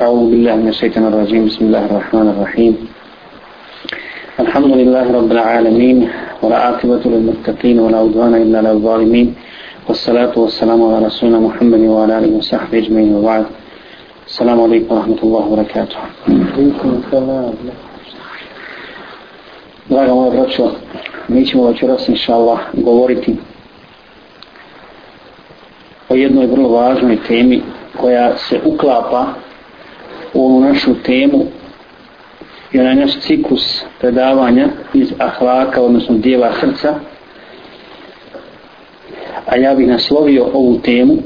أعوذ بالله من الشيطان الرجيم بسم الله الرحمن الرحيم الحمد لله رب العالمين ولا عاقبة للمتقين ولا عدوان إلا على الظالمين والصلاة والسلام على رسولنا محمد وعلى آله وصحبه أجمعين وبعد السلام عليكم ورحمة الله وبركاته Draga moja braćo, mi ćemo večeras inša Allah govoriti o jednoj vrlo važnoj temi koja se uklapa u ovu našu temu i onaj naš ciklus predavanja iz ahlaka, odnosno dijela srca. A ja bih naslovio ovu temu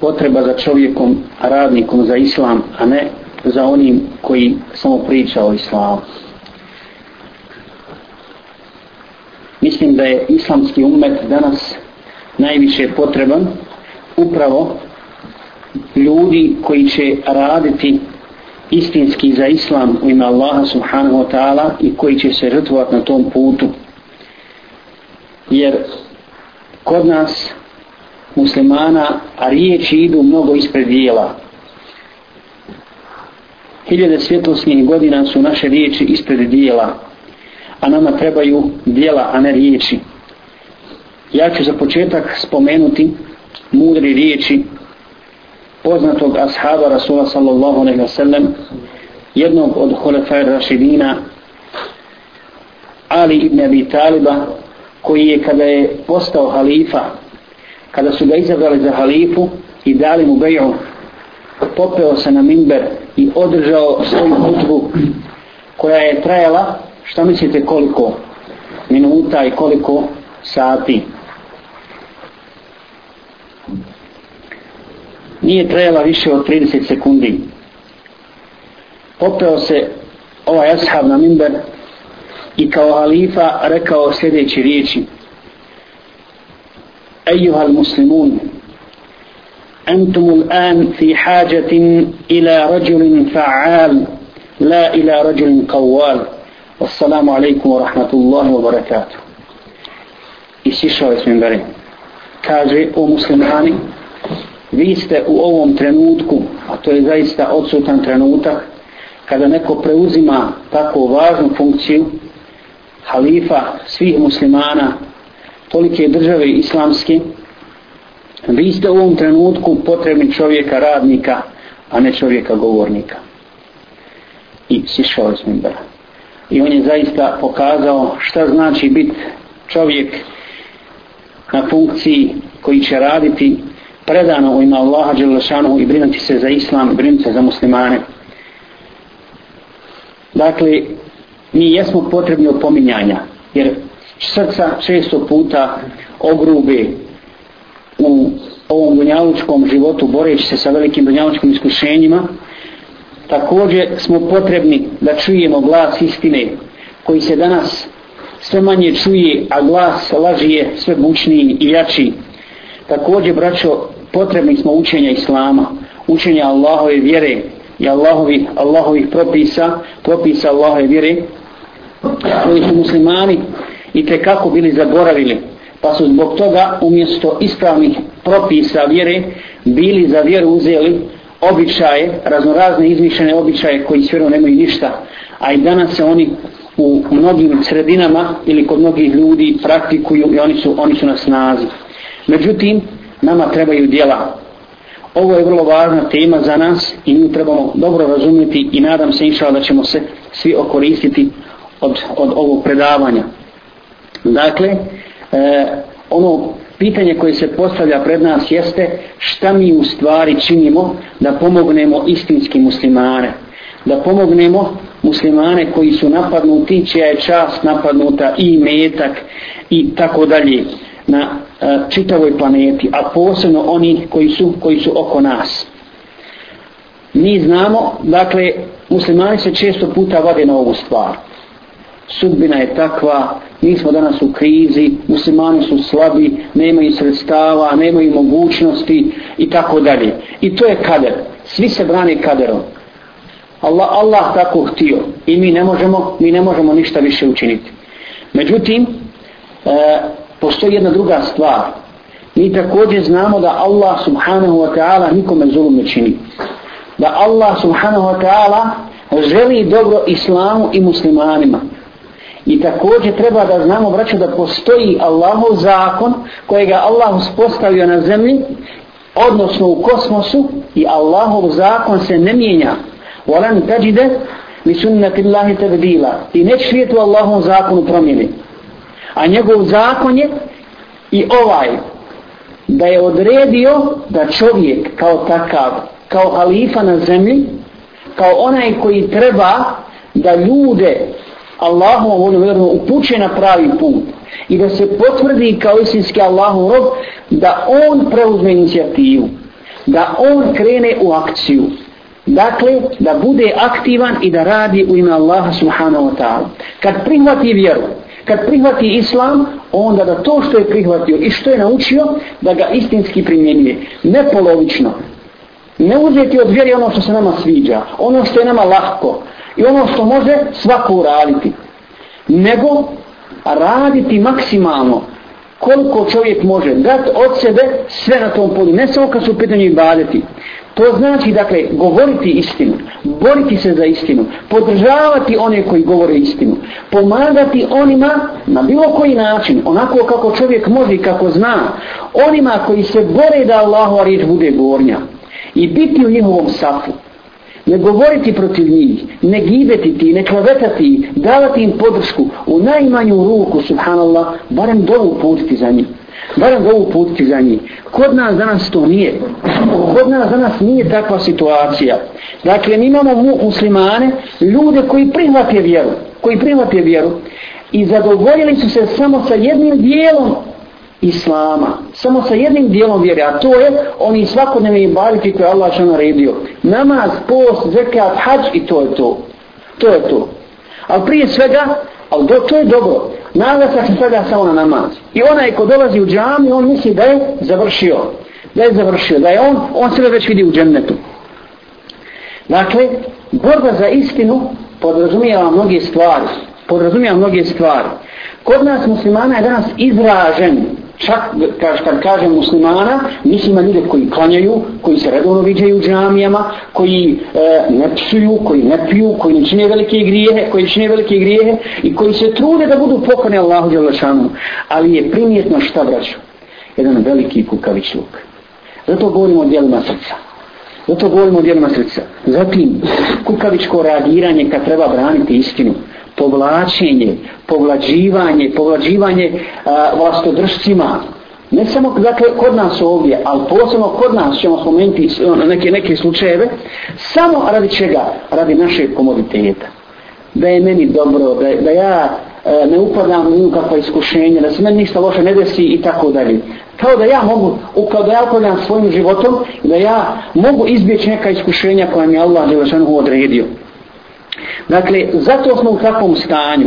potreba za čovjekom, radnikom za islam, a ne za onim koji samo priča o islamu. Mislim da je islamski umet danas najviše potreban upravo ljudi koji će raditi istinski za islam u ime Allaha subhanahu wa ta'ala i koji će se žrtvovati na tom putu. Jer kod nas muslimana a riječi idu mnogo ispred dijela. Hiljade svjetlosnih godina su naše riječi ispred dijela, a nama trebaju dijela, a ne riječi. Ja ću za početak spomenuti mudri riječi poznatog ashaba Rasula sallallahu alaihi wa sallam jednog od Hulefaj Rašidina Ali ibn Abi Taliba koji je kada je postao halifa kada su ga izabrali za halifu i dali mu beju popeo se na minber i održao svoju hutbu koja je trajala šta mislite koliko minuta i koliko sati? nije trajala više od 30 sekundi. Popeo se ovaj ashab na minber i kao halifa rekao sljedeće riječi. Ejuha muslimun, أنتم الآن في حاجة إلى رجل فعال لا إلى رجل قوال والسلام عليكم ورحمة الله وبركاته isišao je s minbere kaže o muslimani vi ste u ovom trenutku, a to je zaista odsutan trenutak, kada neko preuzima tako važnu funkciju, halifa svih muslimana, tolike države islamske, vi ste u ovom trenutku potrebni čovjeka radnika, a ne čovjeka govornika. I sišao je s mimbera. I on je zaista pokazao šta znači biti čovjek na funkciji koji će raditi predano u ime Allaha Đelešanu i brinuti se za islam, brinuti se za muslimane. Dakle, mi jesmo potrebni opominjanja, jer srca često puta ogrube u ovom dunjalučkom životu, boreći se sa velikim dunjalučkim iskušenjima, također smo potrebni da čujemo glas istine koji se danas sve manje čuje, a glas laži je sve bučniji i jači. Također, braćo, potrebni smo učenja Islama, učenja Allahove vjere i Allahovi, Allahovih propisa, propisa Allahove vjere, koji su muslimani i te kako bili zaboravili, pa su zbog toga umjesto ispravnih propisa vjere bili za vjeru uzeli običaje, raznorazne izmišljene običaje koji s vjerom nemaju ništa, a i danas se oni u mnogim sredinama ili kod mnogih ljudi praktikuju i oni su, oni su na snazi. Međutim, nama trebaju djela. Ovo je vrlo važna tema za nas i mi trebamo dobro razumjeti i nadam se inšala da ćemo se svi okoristiti od, od ovog predavanja. Dakle, e, ono pitanje koje se postavlja pred nas jeste šta mi u stvari činimo da pomognemo istinski muslimane. Da pomognemo muslimane koji su napadnuti, čija je čast napadnuta i metak i tako dalje na a, čitavoj planeti, a posebno oni koji su, koji su oko nas. Mi znamo, dakle, muslimani se često puta vade na ovu stvar. Sudbina je takva, mi smo danas u krizi, muslimani su slabi, nemaju sredstava, nemaju mogućnosti i tako dalje. I to je kader. Svi se brane kaderom. Allah, Allah tako htio i mi ne možemo, mi ne možemo ništa više učiniti. Međutim, e, postoji jedna druga stvar. mi također znamo da Allah subhanahu wa ta'ala nikome zulum ne čini. Da Allah subhanahu wa ta'ala želi dobro islamu i muslimanima. I također treba da znamo, braću, da postoji Allahov zakon kojega Allah uspostavio na zemlji, odnosno u kosmosu i Allahov zakon se ne mijenja. وَلَنْ تَجِدَ لِسُنَّةِ sunnati Allahi. I neće svijetu Allahov zakonu promijeniti. A njegov zakon je i ovaj da je odredio da čovjek kao takav, kao halifa na zemlji, kao onaj koji treba da ljude Allahom voljom vjerno upuće na pravi put i da se potvrdi kao istinski Allahom rob da on preuzme inicijativu, da on krene u akciju. Dakle, da bude aktivan i da radi u ime Allaha subhanahu wa ta'ala. Kad prihvati vjeru, kad prihvati islam, onda da to što je prihvatio i što je naučio, da ga istinski primjenjuje. Ne polovično. Ne uzeti od vjeri ono što se nama sviđa, ono što je nama lahko i ono što može svako uraditi. Nego raditi maksimalno koliko čovjek može dati od sebe sve na tom polju, ne samo kad su u pitanju ibadeti. To znači, dakle, govoriti istinu, boriti se za istinu, podržavati one koji govore istinu, pomagati onima na bilo koji način, onako kako čovjek može i kako zna, onima koji se bore da Allahova riječ bude gornja i biti u njihovom safu ne govoriti protiv njih, ne gibeti ti, ne klavetati, davati im podršku u najmanju ruku, subhanallah, barem dovu putiti za njih. Barem dovu putiti za njih. Kod nas danas to nije. Kod nas danas nije takva situacija. Dakle, mi imamo muslimane, ljude koji prihvate vjeru, koji prihvate vjeru i zadovoljili su se samo sa jednim dijelom islama. Samo sa jednim dijelom vjere, a to je oni svakodnevni ibaditi koje Allah što naredio. Namaz, post, zekat, hađ i to je to. To je to. Ali prije svega, ali do, to je dobro. Naglasak se svega samo na namaz. I onaj ko dolazi u džami, on misli da je završio. Da je završio, da je on, on sebe već vidi u džennetu. Dakle, borba za istinu podrazumijeva mnoge stvari. Podrazumijeva mnoge stvari. Kod nas muslimana je danas izražen čak kaž, kad kažem muslimana, mislim na ljude koji klanjaju, koji se redovno viđaju u džamijama, koji e, ne psuju, koji ne piju, koji ne čine velike grijehe, koji čine velike grijehe i koji se trude da budu pokorni Allahu Đelešanu. Ali je primjetno šta braću? Jedan veliki kukavičluk. Zato govorimo o dijelima srca. Zato govorimo o dijelima srca. Zatim, kukavičko reagiranje kad treba braniti istinu povlačenje, povlađivanje, povlađivanje a, vlastodržcima. Ne samo dakle, kod nas ovdje, ali posebno kod nas ćemo spomenuti ono, neke, neke slučajeve, samo radi čega? Radi naše komoditeta. Da je meni dobro, da, da ja e, ne upadam u kakva iskušenja, da se meni ništa loše ne desi i tako dalje. Kao da ja mogu, kao da ja upadam svojim životom, da ja mogu izbjeći neka iskušenja koja mi Allah odredio. Dakle, zato smo u takvom stanju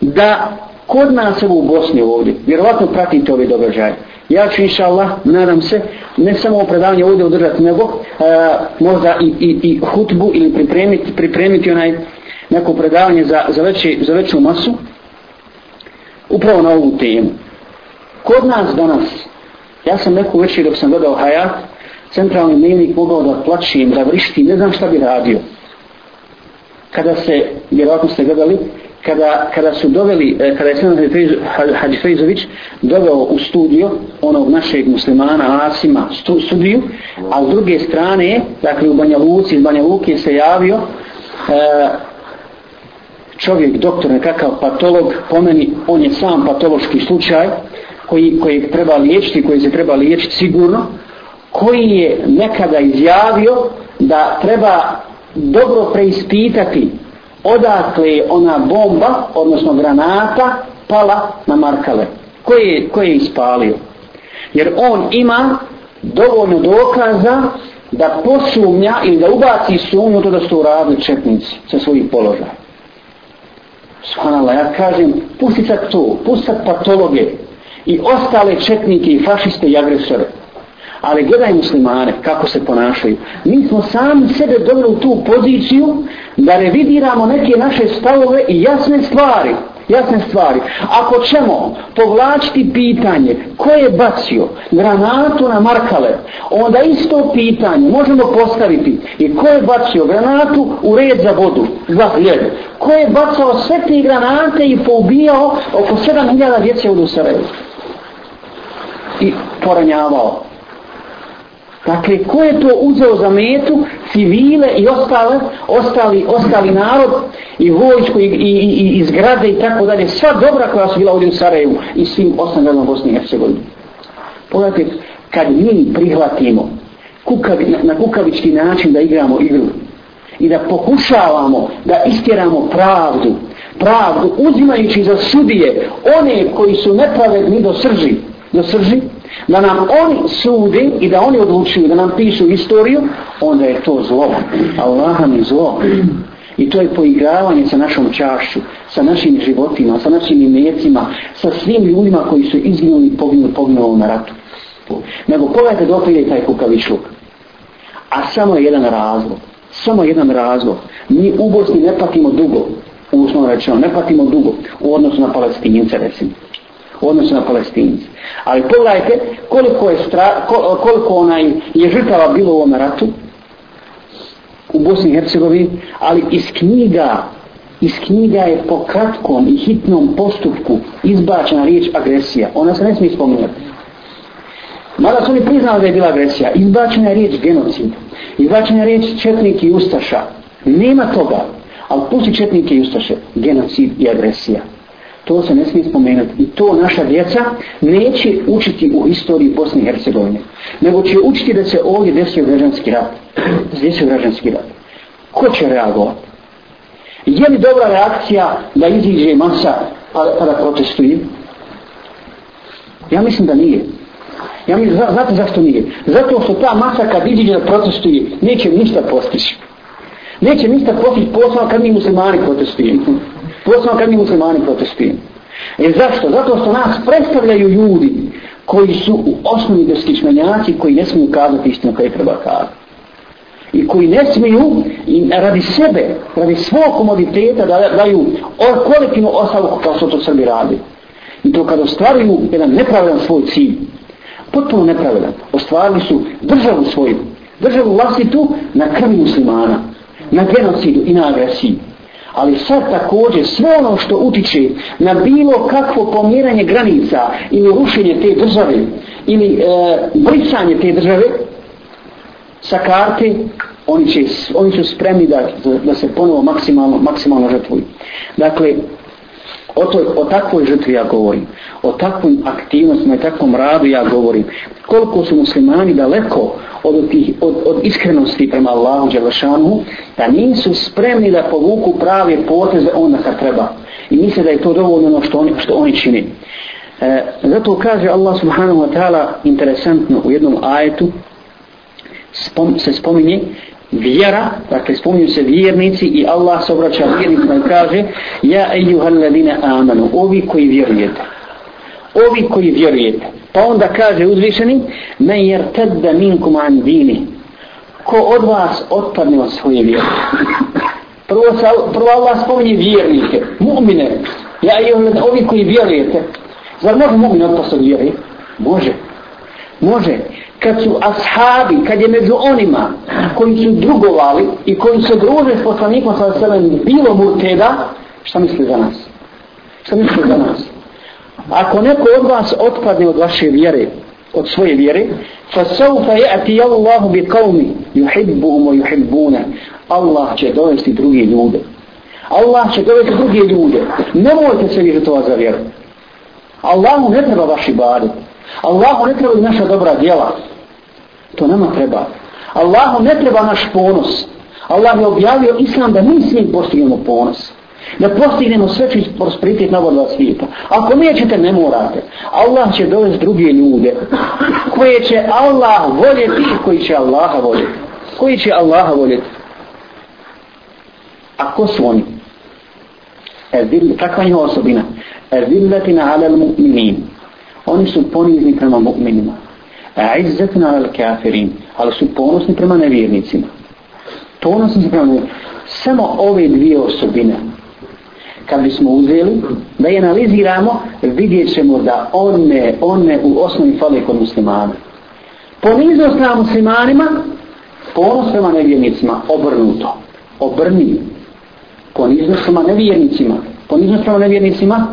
da kod nas u Bosni ovdje, vjerovatno pratite ove događaje. Ja ću inša Allah, nadam se, ne samo ovo predavanje ovdje održati, nego e, možda i, i, i hutbu ili pripremiti, pripremiti onaj neko predavanje za, za, veće, za veću masu, upravo na ovu temu. Kod nas danas, ja sam neku večer dok sam gledao hajat, centralni dnevnik mogao da plaćim, da vrištim, ne znam šta bi radio kada se, vjerovatno ste gledali, kada, kada su doveli, e, kada je Senat Hadži Fejzović doveo u studio onog našeg muslimana Asima stu, studiju, a s druge strane, dakle u Banja Luci, iz Banja Luki se javio e, čovjek, doktor, nekakav patolog, po meni, on je sam patološki slučaj koji, koji treba liječiti, koji se treba liječiti sigurno, koji je nekada izjavio da treba dobro preispitati odakle je ona bomba, odnosno granata, pala na Markale. Koje, koje je ispalio? Jer on ima dovoljno dokaza da posumnja ili da ubaci sumnju to da su uradili četnici sa svojih položaja. Subhanallah, ja kažem, pusti sad to, pusti sad patologe i ostale četnike i fašiste i agresore. Ali gledaj muslimane kako se ponašaju. Mi smo sami sebe doveli u tu poziciju da revidiramo neke naše stavove i jasne stvari. jasne stvari. Ako ćemo povlačiti pitanje ko je bacio granatu na Markale, onda isto pitanje možemo postaviti i ko je bacio granatu u red za vodu, za hljed. Ko je bacao sve te granate i poubijao oko 7000 djece u Sarajevu. I poranjavao. Dakle, ko je to uzeo za metu, civile i ostale, ostali, ostali narod i vojsku i, i, i, i zgrade i tako dalje, sva dobra koja su bila ovdje u Sarajevu i svim ostalim gradom Bosni i Hercegovini. Pogledajte, kad mi prihvatimo kukavi, na, na kukavički način da igramo igru i da pokušavamo da istjeramo pravdu, pravdu uzimajući za sudije one koji su nepravedni do srži, do srži, da nam oni sude i da oni odlučuju da nam pišu istoriju, onda je to zlo. Allah mi zlo. I to je poigravanje sa našom čašću, sa našim životima, sa našim imecima, sa svim ljudima koji su izginuli i poginuli, poginuli na ratu. Nego pogledajte dok je taj kukavičluk. A samo je jedan razlog. Samo jedan razlog. Mi u Bosni ne patimo dugo, usno rečeno, ne patimo dugo u odnosu na palestinjence, recimo u odnosu na palestinci. Ali pogledajte koliko je, stra, koliko onaj je žrtava bilo u ovom ratu u Bosni i Hercegovini, ali iz knjiga iz knjiga je po kratkom i hitnom postupku izbačena riječ agresija. Ona se ne smije spominjati. Mada su oni priznali da je bila agresija. Izbačena je riječ genocid. Izbačena je riječ četnik i ustaša. Nema toga. Ali pusti četnike i ustaše. Genocid i agresija. To se ne smije spomenuti. I to naša djeca neće učiti u istoriji Bosne i Hercegovine. Nego će učiti da se ovdje desio građanski rat. Desio građanski rat. Ko će reagovati? Je li dobra reakcija da iziđe masa pa, pa da protestuje? Ja mislim da nije. Ja mislim, znate zašto nije? Zato što ta masa kad iziđe da protestuje, neće ništa postići. Neće ništa postići posao kad mi muslimani protestujemo. Posebno kad mi muslimani protestujemo. E zašto? Zato što nas predstavljaju ljudi koji su u osnovi deskičmenjaci koji ne smiju kazati istinu koje treba kazati. I koji ne smiju i radi sebe, radi svog komoditeta da daju kolektivnu ostavku kao što to Srbi radi. I to kad ostvaruju jedan nepravedan svoj cilj, potpuno nepravedan, ostvarili su državu svoju, državu vlastitu na krvi muslimana, na genocidu i na agresiju ali sad također sve ono što utiče na bilo kakvo pomjeranje granica ili rušenje te države ili e, brisanje te države sa karte oni, će, oni su spremni da, da se ponovo maksimalno, maksimalno žrtvuju. Dakle, o, toj, o takvoj žrtvi ja govorim, o takvim aktivnostima i takvom radu ja govorim. Koliko su muslimani daleko od, tih, od, od iskrenosti prema Allahu Đelešanu, da nisu spremni da povuku prave poteze onda kad treba. I misle da je to dovoljno ono što oni, što oni čini. E, zato kaže Allah subhanahu wa ta'ala interesantno u jednom ajetu spom, se spominje vjera, dakle spominju se vjernici i Allah se obraća vjernicima i kaže Ja ejuhal ladine amanu, ovi koji vjerujete. Ovi koji vjerujete. Pa onda kaže uzvišeni Men jer tedda minkum an dini. Ko od vas otpadne od svoje vjere. Prvo, prvo Allah spominje vjernike, mu'mine. Ja ejuhal ovi koji vjerujete. Zar može mu'min otpast od vjeri? Može. Može kad su ashabi, kad je među onima koji su drugovali i koji se druže s poslanikom sa selem bilo murteda, šta misli za nas? Šta misli za nas? Ako neko od vas otpadne od vaše vjere, od svoje vjere, fa sawfa ya'ti Allahu bi qawmi yuhibbuhum wa yuhibbuna. Allah će dovesti druge ljude. Allah će dovesti druge ljude. Nemojte se vjerovati za vjeru. Allahu ne treba vaši ibadet. Allahu ne treba naša dobra djela. To nama treba. Allahu ne treba naš ponos. Allah je objavio islam da mi svim postignemo ponos. Da postignemo sveći prosperitet na vodva svijeta. Ako nećete, ne morate. Allah će dovesti druge ljude koje će Allah voljeti i koji će Allaha voljeti. Koji će Allaha voljeti. A ko su oni? Erdil, kakva je osobina? Erdillatina alel mu'minin. Oni su ponizni prema mu'minima a izzetna al kafirin, ali su ponosni prema nevjernicima. Ponosni prema nevjernicima. Samo ove dvije osobine, kad bismo uzeli, da je analiziramo, vidjet ćemo da one, one u osnovi fale kod muslimana. Poniznost na muslimanima, ponos prema nevjernicima, obrnuto. Obrni. Poniznost prema nevjernicima, poniznost prema nevjernicima,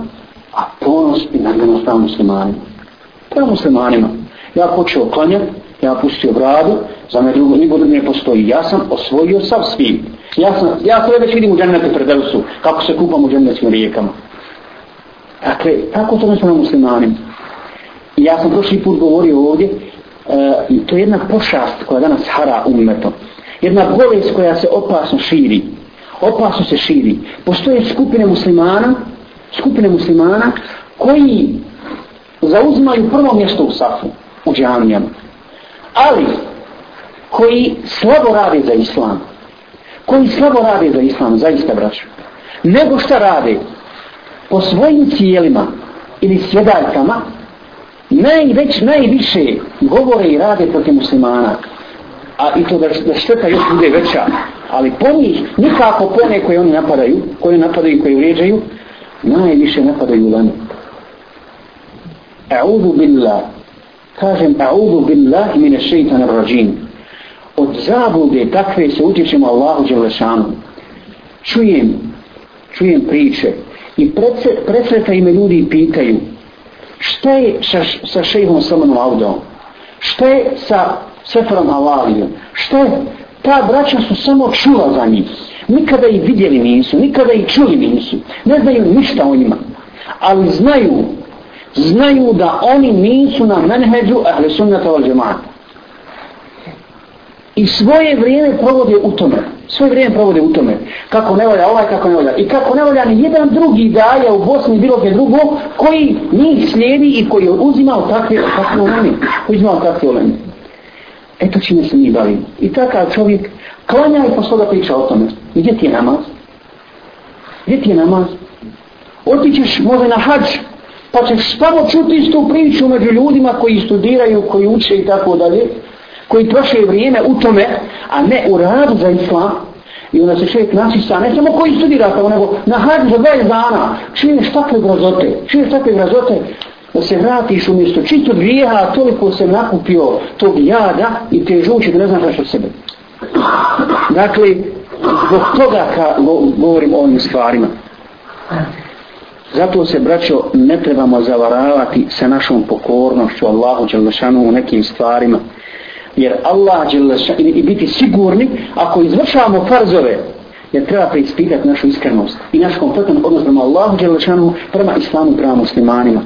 a ponos i nadmenost prema muslimanima. Prema muslimanima. Ja počeo klanjati, ja pustio bradu, za me drugo, niko ne postoji. Ja sam osvojio sav svijet. Ja, sam, ja sve već vidim u džennetu pred Elsu, kako se kupam u džennetskim rijekama. Dakle, tako to nešto na muslimanima. I ja sam prošli put govorio ovdje, e, to je jedna pošast koja danas hara umetom. Jedna bolest koja se opasno širi. Opasno se širi. Postoje skupine muslimana, skupine muslimana koji zauzimaju prvo mjesto u safu, u džamijama. Ali, koji slabo rade za islam, koji slabo rade za islam, zaista braću, nego šta rade po svojim cijelima ili sjedaljkama, najveć, najviše govore i rade protiv muslimana. A i to da, da šteta još bude veća. Ali po njih, nikako po one koje oni napadaju, koje napadaju i koje vrijeđaju, najviše napadaju lanu. A'udhu billah. Kažem, a'udhu billahi mine šeitana rađim. Od zabude takve se utječemo Allahu Đelešanu. Čujem, čujem priče i predsreta ime ljudi pitaju šta je sa, sa šejhom Salmanom Audom? Šta je sa Seferom Halalijom? Šta je? Ta braća su samo čula za njih. Nikada ih vidjeli nisu, nikada ih čuli nisu. Ne znaju ništa o njima. Ali znaju, znaju da oni nisu na menheđu ahli sunnata wal džemata i svoje vrijeme provode u tome. Svoje vrijeme provode u tome. Kako ne volja ovaj, kako ne volja. I kako ne volja ni jedan drugi daje u Bosni bilo gdje drugo, koji njih slijedi i koji je uzimao takve, takve ulemi. Koji uzimao takve ulemi. Eto čime se mi bavimo. I takav čovjek klanja i poslo da priča o tome. Gdje ti je namaz? Gdje ti je namaz? Otićeš možda na hađ, pa ćeš samo čuti istu priču među ljudima koji studiraju, koji uče i tako dalje koji troše vrijeme u tome, a ne u radu za islam, i onda se čovjek nasisa, ne samo koji studira kao nego na hađu za 20 dana, čuješ takve grazote, čuješ takve grazote, da se vratiš umjesto čisto grijeha, toliko se nakupio tog jada i te žuće da ne znaš što sebe. Dakle, zbog toga ka, govorim o ovim stvarima. Zato se, braćo, ne trebamo zavaravati sa našom pokornošću Allahu Đelešanu u nekim stvarima. Jer Allah i, i biti sigurni ako izvršavamo farzove jer treba preispitati našu iskrenost i naš kompletan odnos prema Allahu Đelešanu prema islamu prema muslimanima.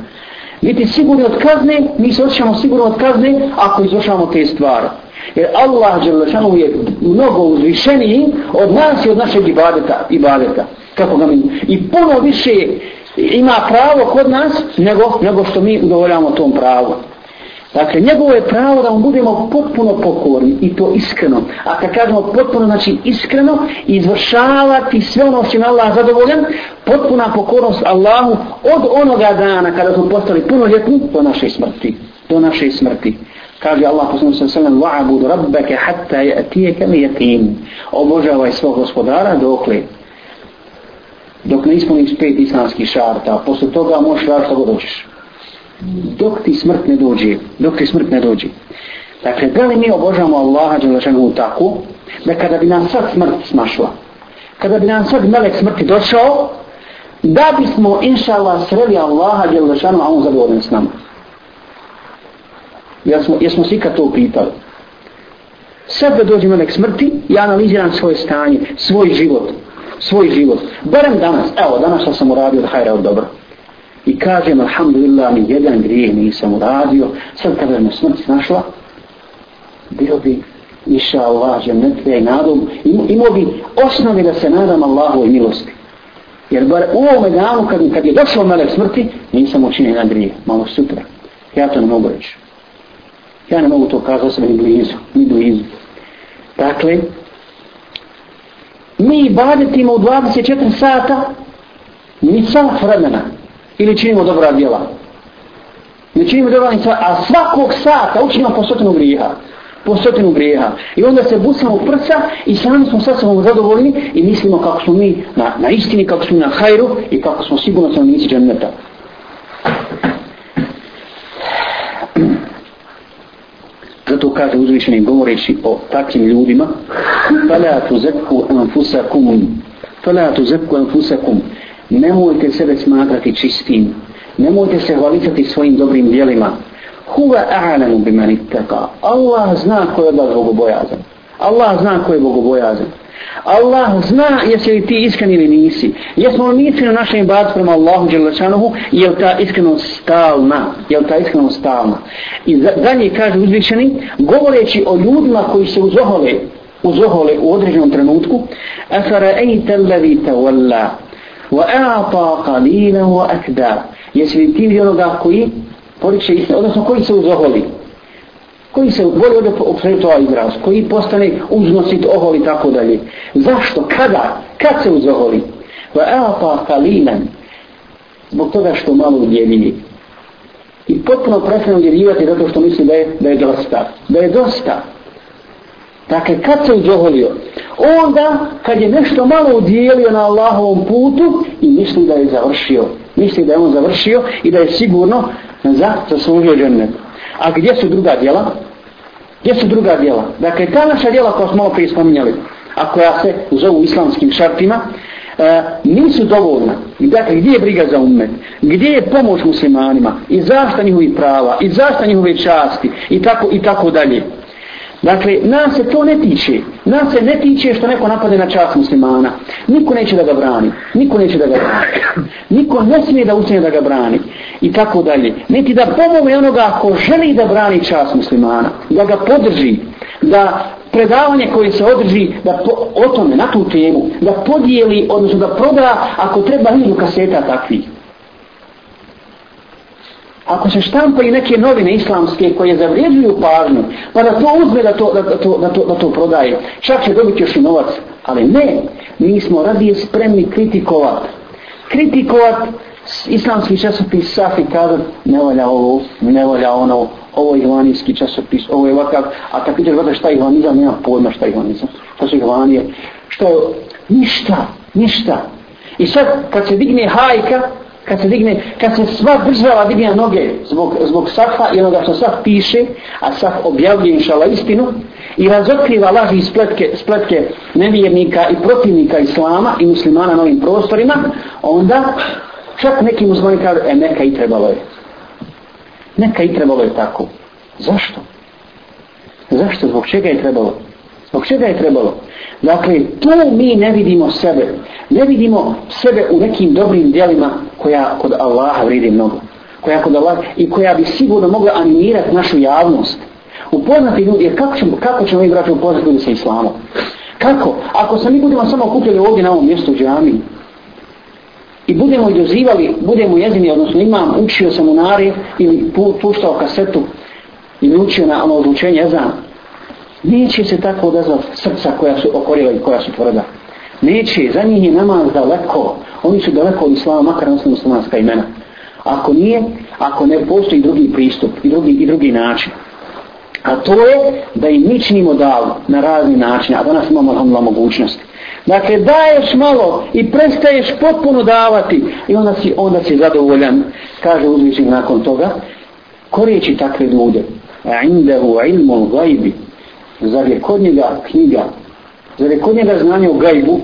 Biti sigurni od kazne mi se osjećamo sigurno od kazne ako izvršavamo te stvari. Jer Allah Đelešanu je mnogo uzvišeniji od nas i od našeg ibadeta, ibadeta. Kako ga mi i puno više ima pravo kod nas nego, nego što mi udovoljamo tom pravu. Dakle, njegovo je pravo da mu budemo potpuno pokorni i to iskreno. A kad kažemo potpuno, znači iskreno, izvršavati sve ono što je Allah zadovoljan, potpuna pokornost Allahu od onoga dana kada smo postali punoljetni do naše smrti. Do naše smrti. Kaže Allah po svojom sallam, va'abud rabbaka hatta je atijeke mi. Obožavaj svog gospodara dokle dok ne ispuniš pet islamskih šarta, posle toga možeš raditi što god hoćeš dok ti smrt ne dođe, dok ti smrt ne dođe. Dakle, da li mi obožavamo Allaha Đelešanu tako, da kada bi nam sad smrt smašla, kada bi nam sad melek smrti došao, da bismo, inša Allah, sreli Allaha Đelešanu, a on zadovoljen s nama. Jesmo, jesmo svi kad to pitali? Sad da dođe melek smrti, ja analiziram svoje stanje, svoj život, svoj život. Barem danas, evo, danas što sam uradio da hajra od dobro. I kažem alhamdulillah ni jedan grijeh nisam uradio. Sad kada me smrt našla bio bi iša Allah žemnetve i nadom. Imao bi osnovi da se nadam Allahovoj milosti. Jer bar u ovome danu kad, kad je došlo melek smrti nisam učinio jedan grijeh. Malo sutra. Ja to ne mogu reći. Ja ne mogu to kazati sebe ni blizu ni blizu. Dakle mi ibadetimo u 24 sata ni sat vremena ili činimo dobra djela. Ne činimo dobra djela, a svakog sata učinimo po stotinu grijeha. po stotinu grijeha. I onda se busamo u prsa i sami smo sa sobom zadovoljni i mislimo kako smo mi na, na istini, kako smo na hajru i kako smo sigurno stanovnici dženneta. Zato kaže uzvišeni govoreći o takvim ljudima فَلَا anfusakum أَنفُسَكُمْ فَلَا تُزَكُوا anfusakum Nemojte sebe smatrati čistim. Nemojte se hvalicati svojim dobrim dijelima. Huva a'lamu بِمَنِ اتَّقَى Allah zna ko je od vas bogobojazan. Allah zna ko je bogobojazan. Allah zna jesi li ti iskren ili nisi. Jesmo li mi na našem ibadu prema Allahu Đelešanuhu, je li ta iskrenost stalna? Je li ta iskrenost stalna? I dalje kaže uzvišeni, govoreći o ljudima koji se uzohole, uzohole u određenom trenutku, Afara ejta levi tawalla, wa a'ta qalila wa akda. Jesi li ti onoga koji poriče istinu, odnosno koji se uzoholi? Koji se voli ovdje oprediti ovaj izraz, koji postane uznosit ohol i tako dalje. Zašto? Kada? Kad se uzoholi? Va eapa kalinan, zbog toga što malo udjeljuje. I potpuno prestane udjeljivati zato što misli da je, da je dosta. Da je dosta. Dakle, kad se uzoholio? Onda, kad je nešto malo udjelio na Allahovom putu i misli da je završio. Misli da je on završio i da je sigurno za zaslužio džennetu. A gdje su druga djela? Gdje su druga djela? Dakle, ta naša djela koja smo malo prije spominjali, a koja se zovu islamskim šartima, e, nisu dovoljna. Dakle, gdje je briga za umet? Gdje je pomoć muslimanima? I zašta njihovih prava? I zašta njihove časti? I tako, i tako dalje. Dakle, nas se to ne tiče. Nas se ne tiče što neko napade na čast muslimana. Niko neće da ga brani. Niko neće da ga brani. Niko ne smije da učine da ga brani. I tako dalje. Niti da pomogne onoga ko želi da brani čast muslimana. Da ga podrži. Da predavanje koje se održi da po, o tome, na tu temu, da podijeli, odnosno da proda, ako treba hiljadu kaseta takvih ako se štampaju neke novine islamske koje zavrijeđuju pažnju, pa da to uzme da to, da, da, to, da, to, da to prodaje, čak će dobiti još i novac. Ali ne, mi smo radije spremni kritikovat. Kritikovat islamski časopis Safi kada ne volja ovo, ne volja ono, ovo je ivanijski časopis, ovo je ovakav, a kad piteš vada šta je ivanizam, nema pojma šta je ivanizam, šta su ivanije, što je, ništa, ništa. I sad, kad se digne hajka, kad se digne, kad se sva država digne noge zbog, zbog safa i onoga što saf piše, a saf objavljuje inšala istinu, i razotkriva laži i spletke, spletke nevjernika i protivnika islama i muslimana na ovim prostorima, onda čak neki muslimani kažu, e neka i trebalo je. Neka i trebalo je tako. Zašto? Zašto? Zbog čega je trebalo? Zbog čega je trebalo? Dakle, tu mi ne vidimo sebe. Ne vidimo sebe u nekim dobrim dijelima koja kod Allaha vredi mnogo. Koja kod Allaha i koja bi sigurno mogla animirati našu javnost. Upoznati ljudi, jer kako ćemo, kako ćemo mi braći upoznati ljudi sa islamom? Kako? Ako se mi budemo samo okupili ovdje na ovom mjestu u džami i budemo i dozivali, budemo jezini, odnosno imam, učio sam u nari ili puštao kasetu ili učio na ono odlučenje jezana, neće se tako odazvat srca koja su okorila i koja su tvrda. Neće, za njih je namaz daleko. Oni su daleko od islama, makar na muslimanska imena. Ako nije, ako ne postoji drugi pristup i drugi, i drugi način. A to je da im mi činimo davu na razni načine, a danas imamo alhamdulillah mogućnost. Dakle, daješ malo i prestaješ potpuno davati i onda si, onda si zadovoljan, kaže uzvišnik nakon toga, korijeći takve ljude. A indahu ilmu gajbi, Zar je kod njega knjiga? Zar je kod njega znanje o gajbu?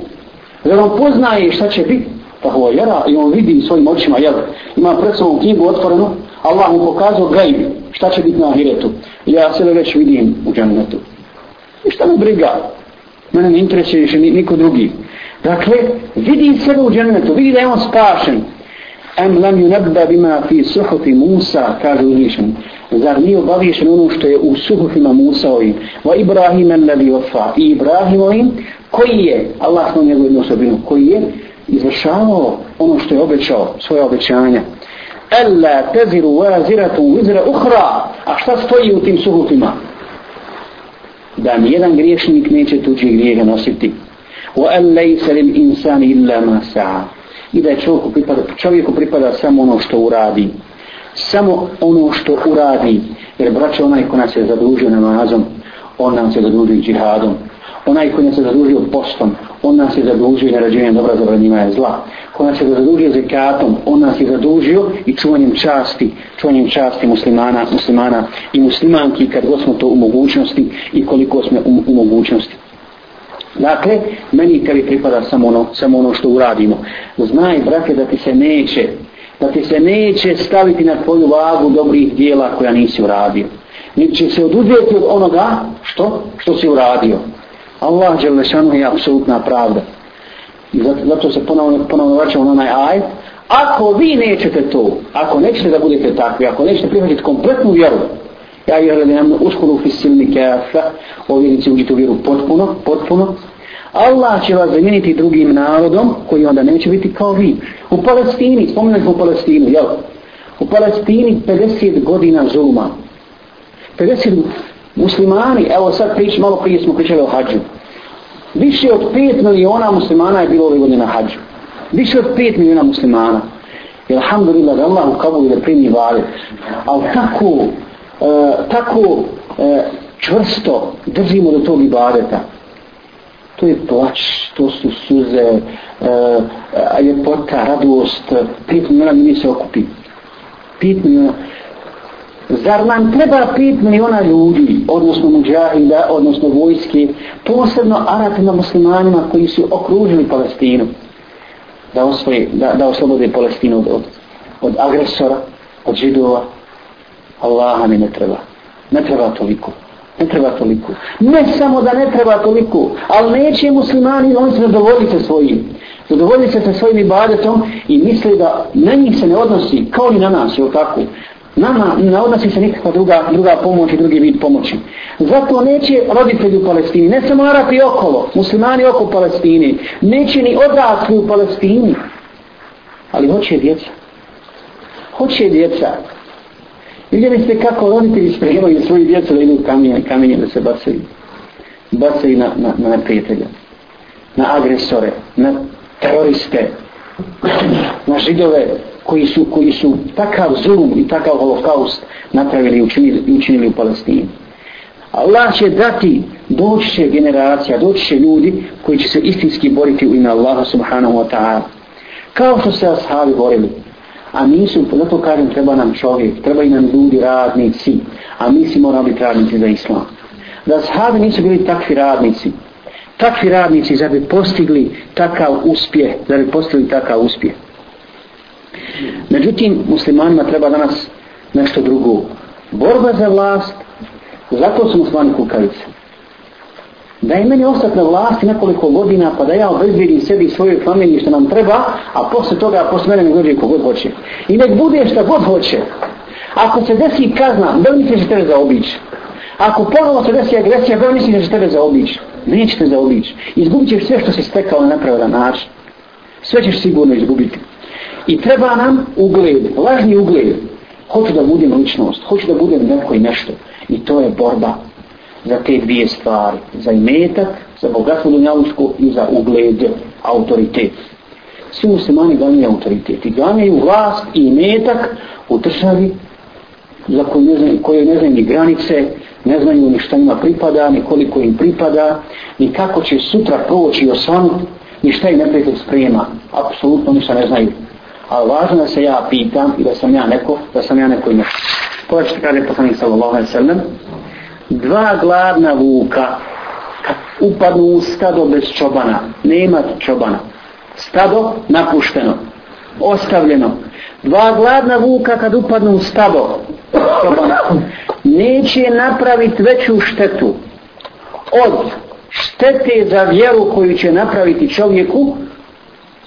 Zar on poznaje šta će biti? Pa ho jera i on vidi svojim očima, jel? Ima pred sobom knjigu otvorenu, Allah mu pokazao gajb, šta će biti na ahiretu. Ja se već vidim u džanetu. I šta me briga? Mene ne interesuje više niko drugi. Dakle, vidi sebe u džanetu, vidi da je on spašen. Em lam yunabda bima fi suhufi Musa, kaže uzvišen. Zar nije obavješen ono što je u suhufima Musaovim? Va Ibrahim alladhi ofa. I Ibrahimovim, koji je, Allah smo njegovu jednu osobinu, koji je izvršavao ono što je obećao, svoje obećanja. Alla teziru waziratu vizra ukhra. A šta stoji u tim suhufima? Da nijedan griješnik neće tuđi grijehe nositi. Wa an laysa lil insani illa ma sa'a i da je čovjeku pripada, čovjeku pripada samo ono što uradi. Samo ono što uradi. Jer braće onaj ko nas je zadužio namazom, on nam se zadužio džihadom. Onaj ko nas je zadužio postom, on nas je zadužio narađenjem dobra za je zla. Ko nas je zadužio zekatom, on nas je zadužio i čuvanjem časti, čuvanjem časti muslimana, muslimana i muslimanki kad god smo to u mogućnosti i koliko smo u, u mogućnosti. Dakle, meni tebi pripada samo ono, samo ono što uradimo. Znaj, brate, da ti se neće, da ti se neće staviti na tvoju vagu dobrih dijela koja nisi uradio. Niti će se oduzeti od onoga što, što si uradio. Allah Đelešanu je apsolutna pravda. I zato, zato se ponovno, ponovno vraćamo na onaj aj. Ako vi nećete to, ako nećete da budete takvi, ako nećete prihvatiti kompletnu vjeru, ja i hrvim nam uskuru fisilni kefa, ovi vjernici uđite u vjeru potpuno, potpuno, Allah će vas zamijeniti drugim narodom koji onda neće biti kao vi. U Palestini, spomenuli smo u Palestinu, jel? U Palestini 50 godina zuluma. 50 muslimani, evo sad prič, malo prije smo pričali o hađu. Više od 5 miliona muslimana je bilo ove godine na hađu. Više od 5 miliona muslimana. Alhamdulillah da Allah u Kabulu da primi vade. Ali tako, e, tako e, čvrsto držimo do tog ibadeta. To je plać, to su suze, uh, ljepota, radost. pet miliona ljudi se okupi. Pet miliona. Zar nam treba pet miliona ljudi, odnosno muđahida, odnosno vojske, posebno Arapima muslimanima koji su okružili Palestinu, da, osvoje, da, da oslobode Palestinu od, od, od agresora, od židova? Allaha mi ne treba. Ne treba toliko. Ne treba toliko. Ne samo da ne treba toliko, ali neće muslimani, oni se zadovoljite svojim. Zadovoljite se svojim ibadetom i misle da na njih se ne odnosi kao i na nas, je tako? Nama ne odnosi se nikakva druga, druga pomoć i drugi vid pomoći. Zato neće roditelji u Palestini, ne samo Arapi okolo, muslimani oko Palestini, neće ni odrasli u Palestini, ali hoće djeca. Hoće djeca. Vidjeli ste kako roditelji spremaju svoju djecu da idu kamenje, kamenje da se bacaju. Bacaju na, na, na prijatelja, na agresore, na teroriste, na židove, koji su, koji su takav zulum i takav holokaust napravili i učinili, učinili u Palestini. Allah će dati, doći će generacija, doći će ljudi koji će se istinski boriti u ime Allaha subhanahu wa ta'ala. Kao što se ashabi borili. A mi zato kažem, treba nam čovjek, treba i nam ljudi, radnici, a mi si moramo biti radnici za islam. Da sahabi nisu bili takvi radnici, takvi radnici da bi postigli takav uspjeh, da bi postigli takav uspjeh. Međutim, muslimanima treba danas nešto drugo. Borba za vlast, zato su muslimani kukavice. Da je meni ostati na vlasti nekoliko godina, pa da ja obezbijedim sebi i svojoj familiji što nam treba, a posle toga, posle mene ne dođe kogod hoće. I nek bude šta god hoće. Ako se desi kazna, da li misliš da tebe zaobići? Ako ponovo se desi agresija, da li misliš da će tebe zaobići? Nećete zaobići. Izgubit ćeš sve što si stekao na nepravedan način. Sve ćeš sigurno izgubiti. I treba nam ugled, lažni ugled. Hoću da budem ličnost, hoću da budem neko i nešto. I to je borba za te dvije stvari. Za imetak, za bogatstvo dunjavučko i za ugled, autoritet. Svi muslimani ganjaju autoritet. I ganjaju vlast i imetak u državi za koju ne znaju, koje ne znaju ni granice, ne znaju ni šta ima pripada, ni koliko im pripada, ni kako će sutra proći osvanut, ni šta im neprijatelj sprema. Apsolutno ništa ne znaju a važno da se ja pitam i da sam ja neko, da sam ja neko ima. Pogledajte kaže poslanik sallallahu alaihi sallam, dva gladna vuka kad upadnu u stado bez čobana, nema čobana, stado napušteno, ostavljeno, dva gladna vuka kad upadnu u stado čobana, neće napraviti veću štetu od štete za vjeru koju će napraviti čovjeku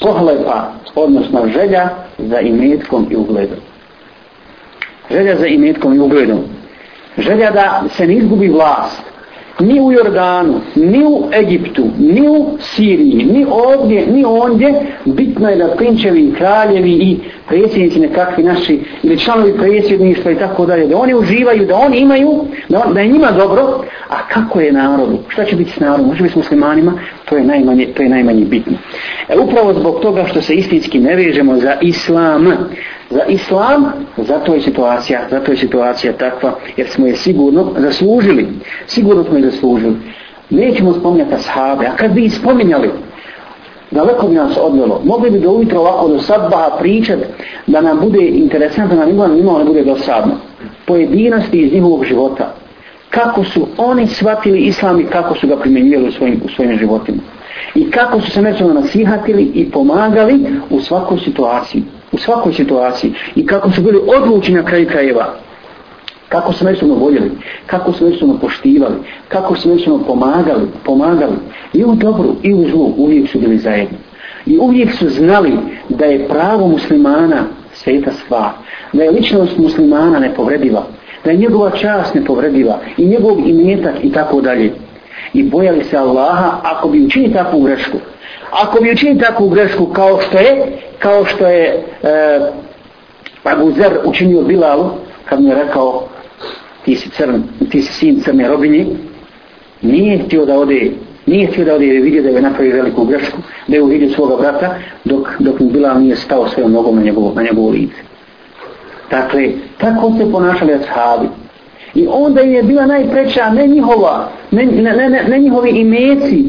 pohlepa, odnosno želja za imetkom i ugledom. Želja za imetkom i ugledom. Želja da se ne izgubi vlast. Ni u Jordanu, ni u Egiptu, ni u Siriji, ni ovdje, ni ondje. Bitno je da prinčevi, kraljevi i predsjednici nekakvi naši, ili članovi predsjedništva i tako dalje, da oni uživaju, da oni imaju, da, on, da je njima dobro. A kako je narodu? Šta će biti s narodom? Može biti s muslimanima? To je najmanje, to je najmanje bitno. E, upravo zbog toga što se istinski ne vežemo za islam, za islam, zato je situacija, zato je situacija takva, jer smo je sigurno zaslužili. Sigurno smo je zaslužili. Nećemo spominjati ashabe, a kad bi ih spominjali, daleko bi nas odvelo. Mogli bi do ujutro ovako do sadbaha pričat da nam bude interesantno, da nam imamo ne bude dosadno. Pojedinosti iz njihovog života. Kako su oni shvatili islam i kako su ga primjenjivali u svojim, u svojim životima. I kako su se međusobno nasihatili i pomagali u svakoj situaciji. U svakoj situaciji. I kako su bili odlučni na kraju krajeva kako su međusobno voljeli, kako su međusobno poštivali, kako su međusobno pomagali, pomagali. I u dobru i u zlu uvijek su bili zajedni. I uvijek su znali da je pravo muslimana sveta stvar, da je ličnost muslimana nepovrediva, da je njegova čast nepovrediva i njegov imetak i tako dalje. I bojali se Allaha ako bi učini takvu grešku. Ako bi učini takvu grešku kao što je, kao što je e, Abu Zer učinio Bilalu, kad mu je rekao ti si, crn, ti si sin crne robinje, nije htio da ode, nije htio da ode jer je vidio da je napravio veliku grešku, da je uvidio svoga brata, dok, dok mu bila nije stao svojom nogom na njegovo, na njegovo lice. Dakle, tako se ponašali ashabi. I onda je bila najpreća, ne njihova, ne, ne, ne, ne njihovi imeci,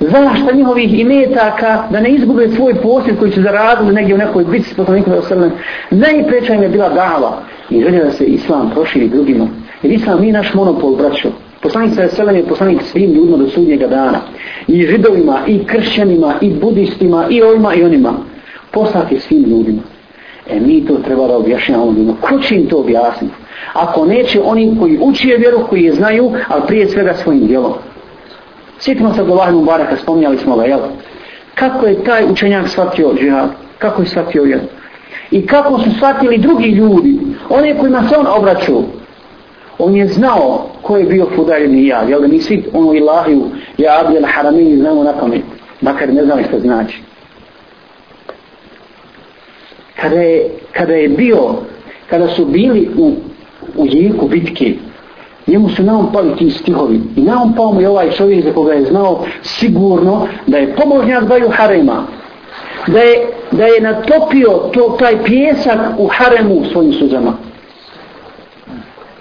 zašta njihovih imetaka, da ne izgube svoj posjed koji su zaradili negdje u nekoj bitci s poslanikom da. Najpreća im je bila dava i želja da se islam proširi drugima. Jer islam nije naš monopol, braćo. Poslanik sa Veselem je poslanik svim ljudima do sudnjega dana. I židovima, i kršćanima, i budistima, i ovima, i onima. Poslati svim ljudima. E mi to treba da objašnjamo ljudima. Ko će im to objasniti? Ako neće oni koji učije vjeru, koji je znaju, ali prije svega svojim djelom. Sjetimo se Abdullah Mubaraka, spominjali smo ga, jel? Kako je taj učenjak shvatio džihad? Kako je shvatio vjeru? I kako su shvatili drugi ljudi? One kojima se on obraćao. On je znao ko je bio Fudaj ibn Iyad. Jel da mi svi ono ilahiju, ja Abdel Haramini znamo na pamet. Makar ne znali što znači. Kada je, kada je bio, kada su bili u, u jeku bitke, njemu su naom pali ti stihovi. I naom pao mu je ovaj čovjek za koga je znao sigurno da je pomožnjak Baju harema. Da je, da je natopio to, taj pjesak u haremu svojim suzama.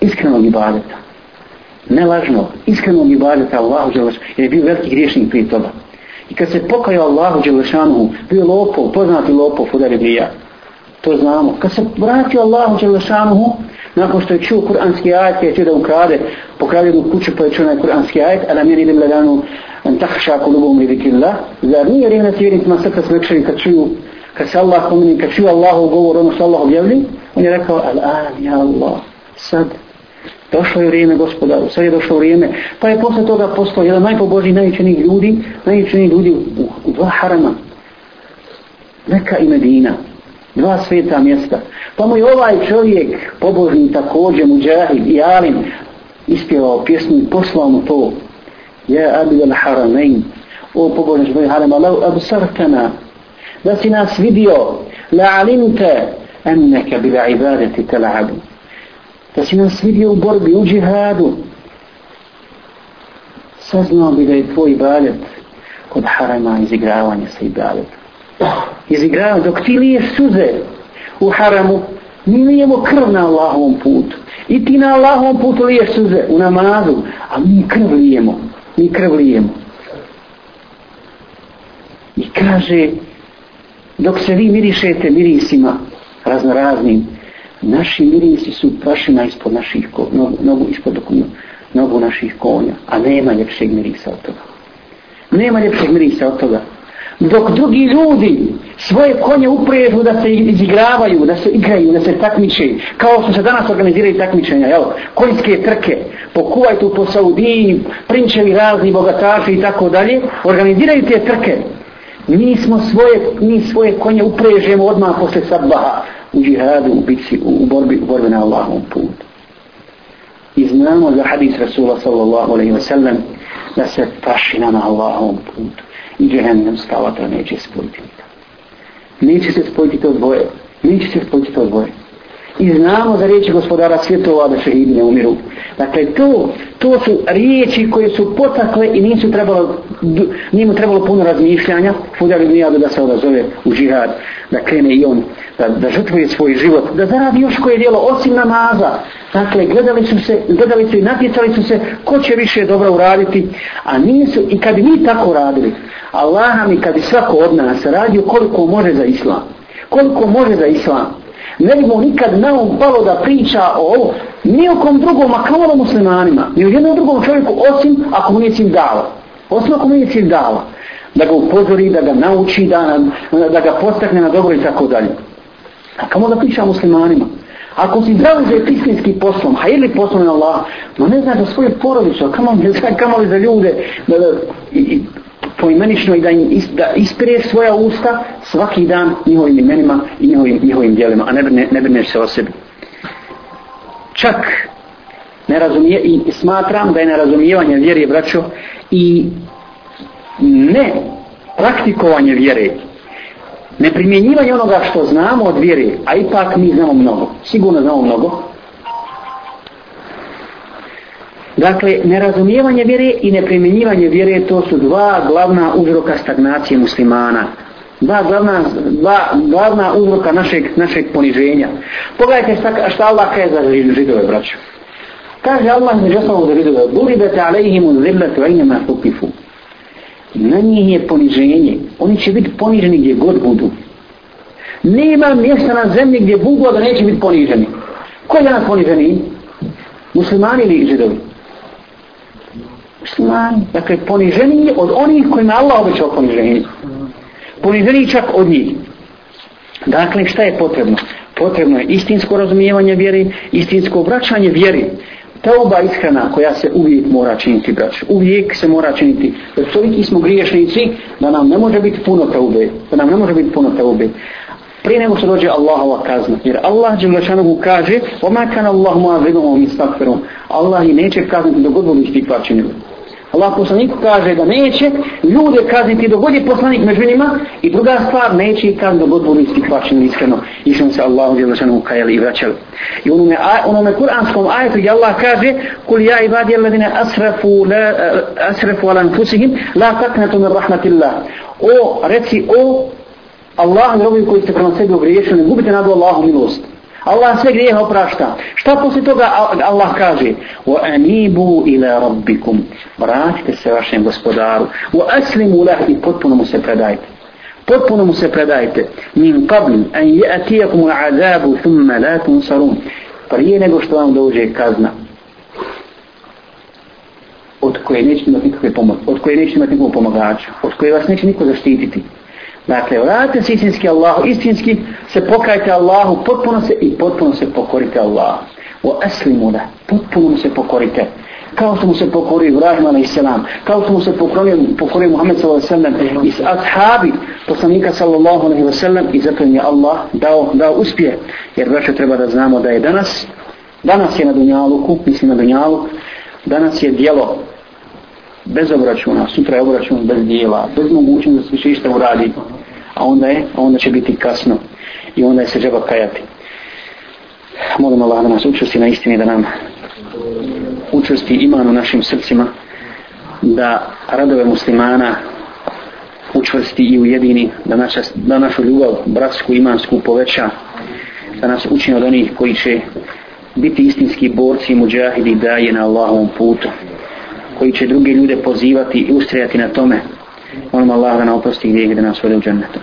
Iskrenog ibadeta. Ne lažno, iskrenog ibadeta Allahu Đelešanu. Jer je bio veliki griješnik prije toga. I kad se pokajao Allahu Đelešanu, bio lopov, poznati lopov, Fudar Ibrija. To znamo. Kad se vratio Allahu Đelešanu, nakon što je čuo kuranski ajet, je da ukrade, pokrade jednu kuću pa je čuo onaj kuranski ajet, a nam je lim ladanu an tahša kulubom li zikrillah, zar nije vrijeme s vjernicima srca smekšeni kad čuju, kad se Allah pomeni, kad čuju Allahu govor, ono što Allah objavlji, on je rekao, al an, ja Allah, sad, došlo je vrijeme gospodaru, sad je došlo vrijeme, pa je posle toga postao jedan najpobožniji, najučenijih ljudi, najučenijih ljudi u, u dva harama, Meka i Medina, dva sveta mjesta. Pa mu je ovaj čovjek, pobožni također, muđahid i alim, ispjevao pjesmu i poslao mu to. Ja abid al haramein, o pobožni čovjek harama, lau absartana, da si nas vidio, la alimte, enneke bila ibadeti tela'abu. Da si nas vidio u borbi, u džihadu, saznao bi da je tvoj ibadet kod harama izigravanje sa ibadetom. Izigravanje, dok ti liješ suze u haramu mi lijemo krv na Allahovom putu. I ti na Allahovom putu liješ suze u namazu a mi krv lijemo mi krv lijemo. I kaže dok se vi mirišete mirisima raznoraznim naši mirisi su prašina ispod naših ko, nogu, nogu ispod nogu, nogu naših konja a nema ljepšeg mirisa od toga nema ljepšeg mirisa od toga dok drugi ljudi svoje konje uprežu da se izigravaju, da se igraju, da se takmiče, kao što se danas organiziraju takmičenja, jel? konjske trke, po Kuvajtu, po Saudiji, prinčevi razni, bogataši i tako dalje, organiziraju te trke. Mi smo svoje, mi svoje konje uprežemo odmah posle sabbaha u džihadu, u bici, u, borbi, u borbi na Allahom putu. I znamo za hadis Rasula sallallahu alaihi wa sallam da se tašina na Allahom putu i džehennemska vatra neće spojiti nikad. Neće se spojiti to dvoje. Neće se spojiti to dvoje i znamo za riječi gospodara svjetova da šehidi ne umiru. Dakle, to, to su riječi koje su potakle i nisu trebalo, nijemu trebalo puno razmišljanja, Fudar ibn Jadu da se odazove u džihad, da krene i on, da, da žrtvuje svoj život, da zaradi još koje dijelo osim namaza. Dakle, gledali su se, gledali su i natjecali su se ko će više dobro uraditi, a nisu, i kad bi mi tako radili, Allah mi kad bi svako od nas radio koliko može za islam, koliko može za islam, ne bi mu nikad na um palo da priča o ovo, kom drugom, a kamalo muslimanima, ni o jednom drugom čovjeku, osim ako mu nije cilj dala. Osim ako mu nije cilj dala. Da ga upozori, da ga nauči, da, da ga postakne na dobro i tako dalje. A kamo da priča muslimanima? Ako si zauzet istinski poslom, a ili poslom na Allah, no ne znaš za svoju porodicu, kamo, kamo li za ljude, da, da, i, i, poimenično i da im is, da ispire svoja usta svaki dan njihovim imenima i njihovim, njihovim dijelima, a ne, ne, ne brineš se o sebi. Čak ne razumije, i smatram da je nerazumijevanje vjere, braćo, i ne praktikovanje vjere, ne primjenjivanje onoga što znamo od vjere, a ipak mi znamo mnogo, sigurno znamo mnogo, Dakle, nerazumijevanje vjere i neprimjenjivanje vjere to su dva glavna uzroka stagnacije muslimana. Dva glavna, dva glavna uzroka našeg, našeg poniženja. Pogledajte šta Allah kaže za židove, braću. Kaže Allah među osnovu za židove, Buribete alejhimu zilletu ajnema tukifu. Na njih je poniženje. Oni će biti poniženi gdje god budu. Nema mjesta na zemlji gdje budu, da neće biti poniženi. Ko je danas poniženi? Muslimani ili židovi? muslimani. Dakle, poniženiji od onih kojima Allah obećao poniženje. Poniženi čak od njih. Dakle, šta je potrebno? Potrebno je istinsko razumijevanje vjeri, istinsko obraćanje vjeri Tauba ishrana koja se uvijek mora činiti, brać. Uvijek se mora činiti. Jer toliki smo griješnici da nam ne može biti puno taube. Da nam ne može biti puno taube prije nego što dođe Allahova kazna. Jer Allah Đelešanovu kaže وَمَا كَنَ اللَّهُ مَا ذِنُهُ مِنْ سْتَغْفِرُمْ Allah i neće kazniti dok god budu istikvar činili. Allah poslanik kaže da neće ljude kazniti dok god je poslanik među njima i druga stvar neće i kam dok god budu ispihvaćeni iskreno i što se Allah uvijel našanu i vraćali. I onome, onome kuranskom ajetu gdje Allah kaže Kul ja i vadi alladine asrafu, la, eh, asrafu ala nfusihim la taknatu min rahmatillah. O, reci o Allah, robi koji ste prema sebi ogriješili, ne gubite nadu Allahu milost. Allah sve grijehe oprašta. Šta poslije toga Allah kaže? وَأَنِيبُوا إِلَىٰ رَبِّكُمْ Vratite se vašem gospodaru. وَأَسْلِمُوا لَهِ I potpuno mu se predajte. Potpuno mu se predajte. مِنْ قَبْلِ أَنْ يَأْتِيَكُمُ الْعَذَابُ ثُمَّ لَا تُنْصَرُونَ Prije nego što vam dođe kazna od koje neće imati nikakve pomoći, od koje neće imati nikakvu pomagača, od koje vas neće niko zaštititi. Dakle, vratite se istinski Allahu, istinski se pokajte Allahu, potpuno se i potpuno se pokorite Allahu. O eslimu da, potpuno se pokorite. Kao što mu se pokorio Ibrahim a.s. Kao što mu se pokorio, pokorio Muhammed s.a.v. i ashabi poslanika sallallahu alaihi wa i zato je Allah dao, dao uspije. Jer vraću treba da znamo da je danas, danas je na Dunjaluku, mislim na Dunjaluku, danas je dijelo bez obračuna, sutra je obračun bez dijela, bez mogućnosti da se više išta uradi, a onda je, a onda će biti kasno i onda je se džaba kajati. Molim Allah da nas učvrsti na istini, da nam učvrsti iman u našim srcima, da radove muslimana učvrsti i ujedini, da, naša, da našu ljubav bratsku imansku poveća, da nas učini od onih koji će biti istinski borci i muđahidi daje na Allahovom putu koji će druge ljude pozivati i ustrajati na tome. Molim Allah da na oprosti gdje da nas vode u džennetu.